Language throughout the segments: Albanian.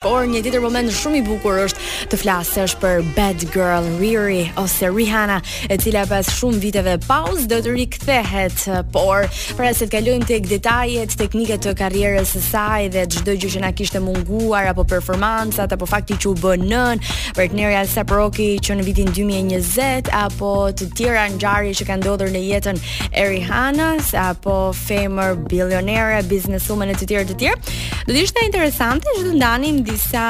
Por një tjetër moment shumë i bukur është të flasësh për Bad Girl Riri ose Rihanna, e cila pas shumë viteve pauzë do të rikthehet, por para se të kalojmë tek detajet teknike të karrierës së saj dhe çdo gjë që na kishte munguar apo performancat apo fakti që u bë nënë, partnerja e ASAP Rocky që në vitin 2020 apo të tjera ngjarje që kanë ndodhur në jetën e Rihannas apo femër bilionere, businesswoman e të tjera të tjera. Do të ishte interesante që të ndanim disa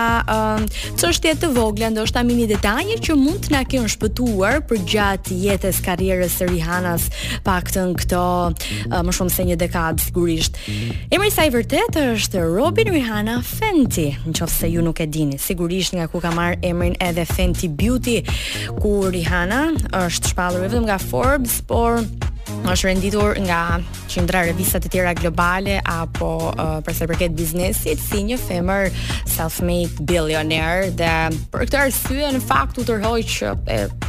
çështje uh, të vogla, ndoshta mini detaje që mund të na kenë shpëtuar përgjatë jetës karrierës së Rihanas, paktën këto uh, më shumë se një dekadë sigurisht. Emri i saj vërtet është Robin Rihanna Fenty, nëse ju nuk e dini, sigurisht nga ku ka marrë emrin edhe Fenty Beauty, ku Rihanna është shpallur vetëm nga Forbes, por është renditur nga qindra revista të tjera globale apo uh, për sa i përket biznesit si një femër self-made billionaire dhe për këtë arsye në fakt u tërhoq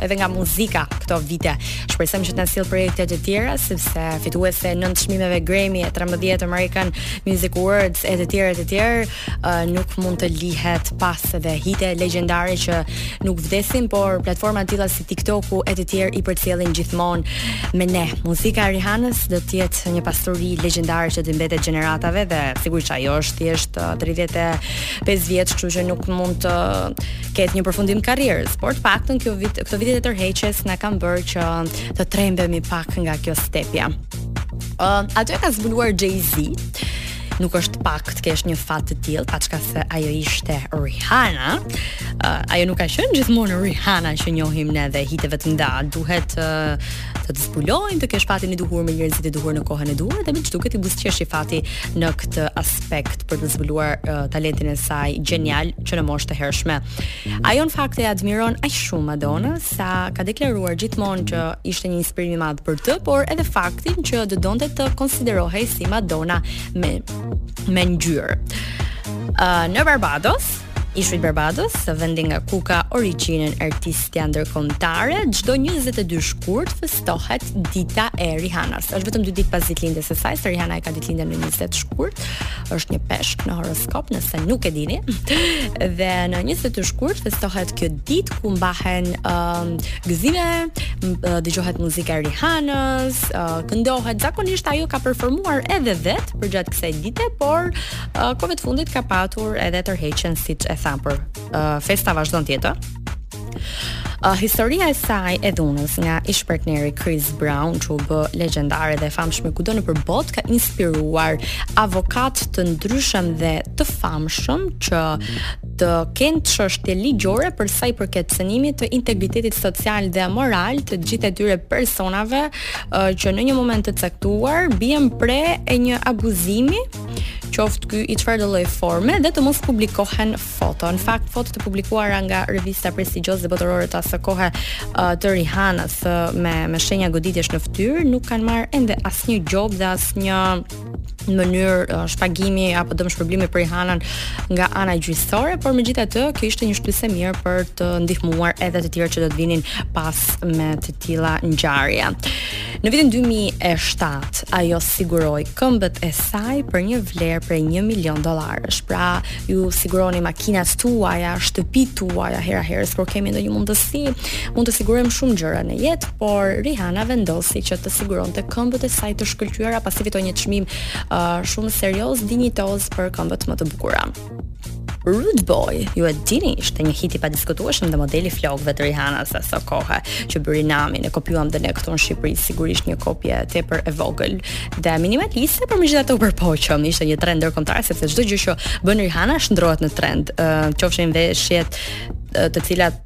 edhe nga muzika këto vite. Shpresojmë që të na sjell projekte të tjera sepse fituese e nëntë çmimeve Grammy e 13 American Music Awards e të tjera të tjera uh, nuk mund të lihet pas edhe hite legjendare që nuk vdesin, por platforma të tilla si TikToku e të tjerë i përcjellin gjithmonë me ne. Muzika e Rihanës do të jetë një pasuri legjendare që do t'i mbetet gjeneratave dhe sigurisht ajo është thjesht 35 vjeç, kështu që nuk mund të ketë një përfundim karrierës, por të paktën këto vit, këto vite e tërheqjes na kanë bërë që të trembemi pak nga kjo stepja. Uh, atë e ka zbuluar Jay-Z, nuk është pak të kesh një fat të tillë, paçka se ajo ishte Rihanna. Uh, ajo nuk ka qenë gjithmonë Rihanna që njohim ne dhe hiteve të mëdha. Duhet uh, të të zbulojnë, të kesh fatin e duhur me njerëzit e duhur në kohën e duhur dhe meqë asaj i buzëqeshi fati në këtë aspekt për të zbuluar uh, talentin e saj gjenial që në moshë të hershme. Ajo në fakt e admiron aq shumë Madonna sa ka deklaruar gjithmonë që ishte një inspirim i madh për të, por edhe faktin që do donte të konsiderohej si Madonna me me ngjyrë. Uh, në Barbados, Ishujt Barbados, vendi nga ku ka origjinën artistja ndërkombëtare, çdo 22 shkurt festohet dita e Rihannas. Është vetëm dy ditë pas ditëlindjes së saj, se Rihanna e ka ditëlindjen në 20 shkurt. Është një peshk në horoskop, nëse nuk e dini. Dhe në 22 shkurt festohet kjo ditë ku mbahen um, gëzime, dëgjohet muzika e Rihanës, uh, këndohet. Zakonisht ajo ka performuar edhe vetë përgjatë kësaj dite, por uh, kohëve të fundit ka patur edhe tërheqje siç e thashë, por uh, festa vazhdon. Tjetër. Uh, historia e saj e dhunës nga ish partneri Chris Brown, që u bë legjendare dhe e famshme kudo nëpër botë, ka inspiruar avokatë të ndryshëm dhe të famshëm që të kenë çështje ligjore për sa i përket cënimit të integritetit social dhe moral të gjithë atyre personave uh, që në një moment të caktuar bien pre e një abuzimi qoftë ky i çfarëdo lloj forme dhe të mos publikohen foto. Në fakt fotot e publikuara nga revista prestigjioze dhe botërore të asaj kohe uh, të Rihanës uh, me me shenja goditjesh në fytyrë nuk kanë marrë ende asnjë gjobë dhe asnjë mënyrë uh, shpagimi apo dëmshpërblimi për Rihannën nga ana gjyqësore, por megjithatë kjo ishte një shtysë e mirë për të ndihmuar edhe të tjerë që do të vinin pas me të tilla ngjarje. Në vitin 2007 ajo siguroi këmbët e saj për një vlerë prej 1 milion dollarësh. Pra, ju siguroni makinat tuaja, shtëpitë tuaja hera herës kur kemi ndonjë mundësi, mund të sigurojmë shumë gjëra në jetë, por Rihanna vendosi që të siguronte këmbët e saj të shkëlqyera pasi fitoi një çmim uh, shumë serioz, dinjitoz për këmbët më të bukura. Rude Boy, ju e dini, ishte një hit i padiskutueshëm dhe modeli i flokëve të Rihannas asokohe që bëri namin e kopjuam dhe ne këtu në Shqipëri sigurisht një kopje tepër e vogël dhe minimaliste, por megjithatë u përpoqëm. Ishte një trend ndërkombëtar sepse çdo gjë që bën Rihanna shndërrohet në trend. Ë, uh, qofshin veshjet të cilat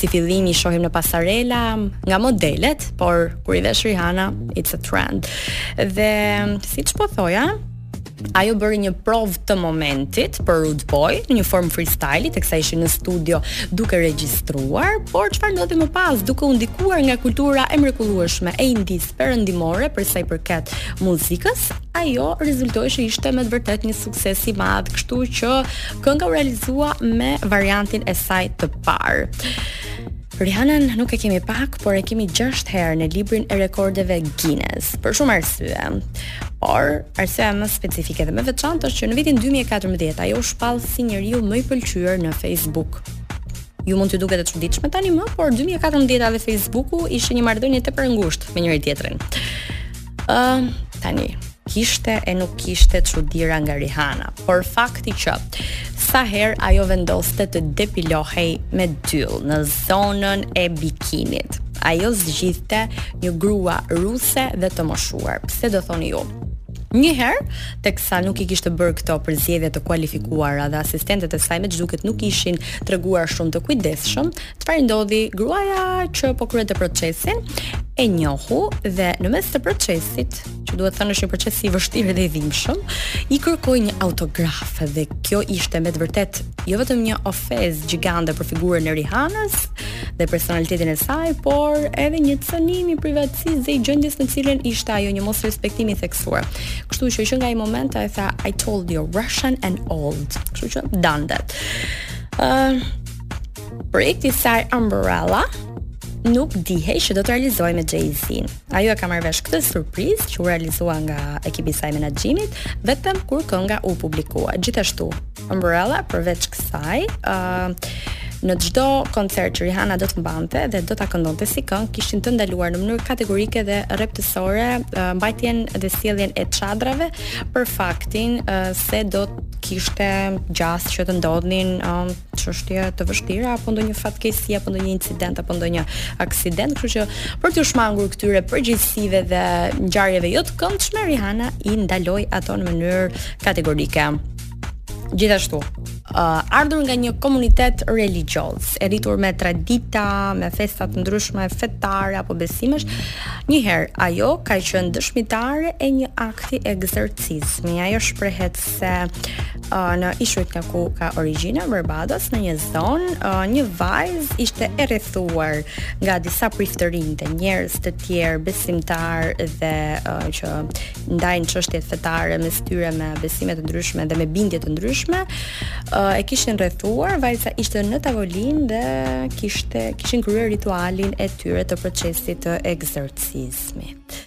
si fillim i shohim në pasarela nga modelet, por kur i vesh Rihanna, it's a trend. Dhe siç po thoja, ajo bëri një provë të momentit për Rude Boy në një formë freestyle teksa ishin në studio duke regjistruar, por çfarë ndodhi më pas duke u ndikuar nga kultura e mrekullueshme e Indisë perëndimore për sa i përket muzikës, ajo rezultoi se ishte me të vërtetë një sukses i madh, kështu që kënga u realizua me variantin e saj të parë. Rihannën nuk e kemi pak, por e kemi 6 herë në librin e rekordeve Guinness, për shumë arsye. Por, arsyeja më specifike dhe më e veçantë është që në vitin 2014 ajo u shpall si njeriu më i pëlqyer në Facebook. Ju mund t'ju duket e çuditshme tani më, por 2014 dhe Facebooku ishte një marrëdhënie tepër e ngushtë me njëri tjetrin. Ëm, uh, tani kishte e nuk kishte çudira nga Rihanna, por fakti që sa herë ajo vendoste të depilohej me dyll në zonën e bikinit. Ajo zgjidhte një grua ruse dhe të moshuar. Pse do thoni ju? Një herë, teksa nuk i kishte bërë këto përzgjedhje të kualifikuara dhe asistentet e saj me ç'duket nuk ishin treguar shumë të kujdesshëm, çfarë ndodhi? Gruaja që po kryente procesin e njohu dhe në mes të procesit, që duhet thënë është një proces i vështirë dhe i dhimbshëm, i kërkoi një autograf dhe kjo ishte me të vërtetë jo vetëm një ofezë gjigante për figurën e Rihanës, dhe personalitetin e saj, por edhe një cënim i privatësisë dhe i gjendjes në të cilën ishte ajo një mosrespektim i theksuar. Kështu që që nga ai moment ai tha I told you Russian and old. Kështu që dande. Ë uh, projekti i saj Umbrella nuk dihej që do të realizohej me Jay-Z-në. Ajo e ka marrë vesh këtë surprizë që u realizua nga ekipi i saj i menaxhimit vetëm kur kënga u publikua. Gjithashtu, Umbrella përveç kësaj, ë uh, në çdo koncert që Rihanna do të mbante dhe do ta këndonte si këngë, kishin të ndaluar në mënyrë kategorike dhe rreptësore uh, mbajtjen dhe sjelljen e çadrave për faktin uh, se do të kishte gjasë që të ndodhnin um, çështje um, të vështira apo ndonjë fatkeqësi apo ndonjë incident apo ndonjë aksident, kështu që për t'iu shmangur këtyre përgjegjësive dhe ngjarjeve jo të këndshme Rihanna i ndaloi ato në mënyrë kategorike. Gjithashtu, uh, ardhur nga një komunitet religjioz, e rritur me tradita, me festa të ndryshme fetare apo besimesh, një herë ajo ka qenë dëshmitare e një akti ekzorcizmi. Ajo shprehet se uh, në ishujt nga ku ka origjinën Barbados në një zonë, uh, një vajzë ishte e rrethuar nga disa priftërinj dhe njerëz të tjerë besimtarë dhe uh, që ndajnë çështjet fetare mes tyre me besime të ndryshme dhe me bindje të ndryshme, e kishin rrethuar, vajza ishte në tavolinë dhe kishte kishin kryer ritualin e tyre të procesit të ekzorcizmit.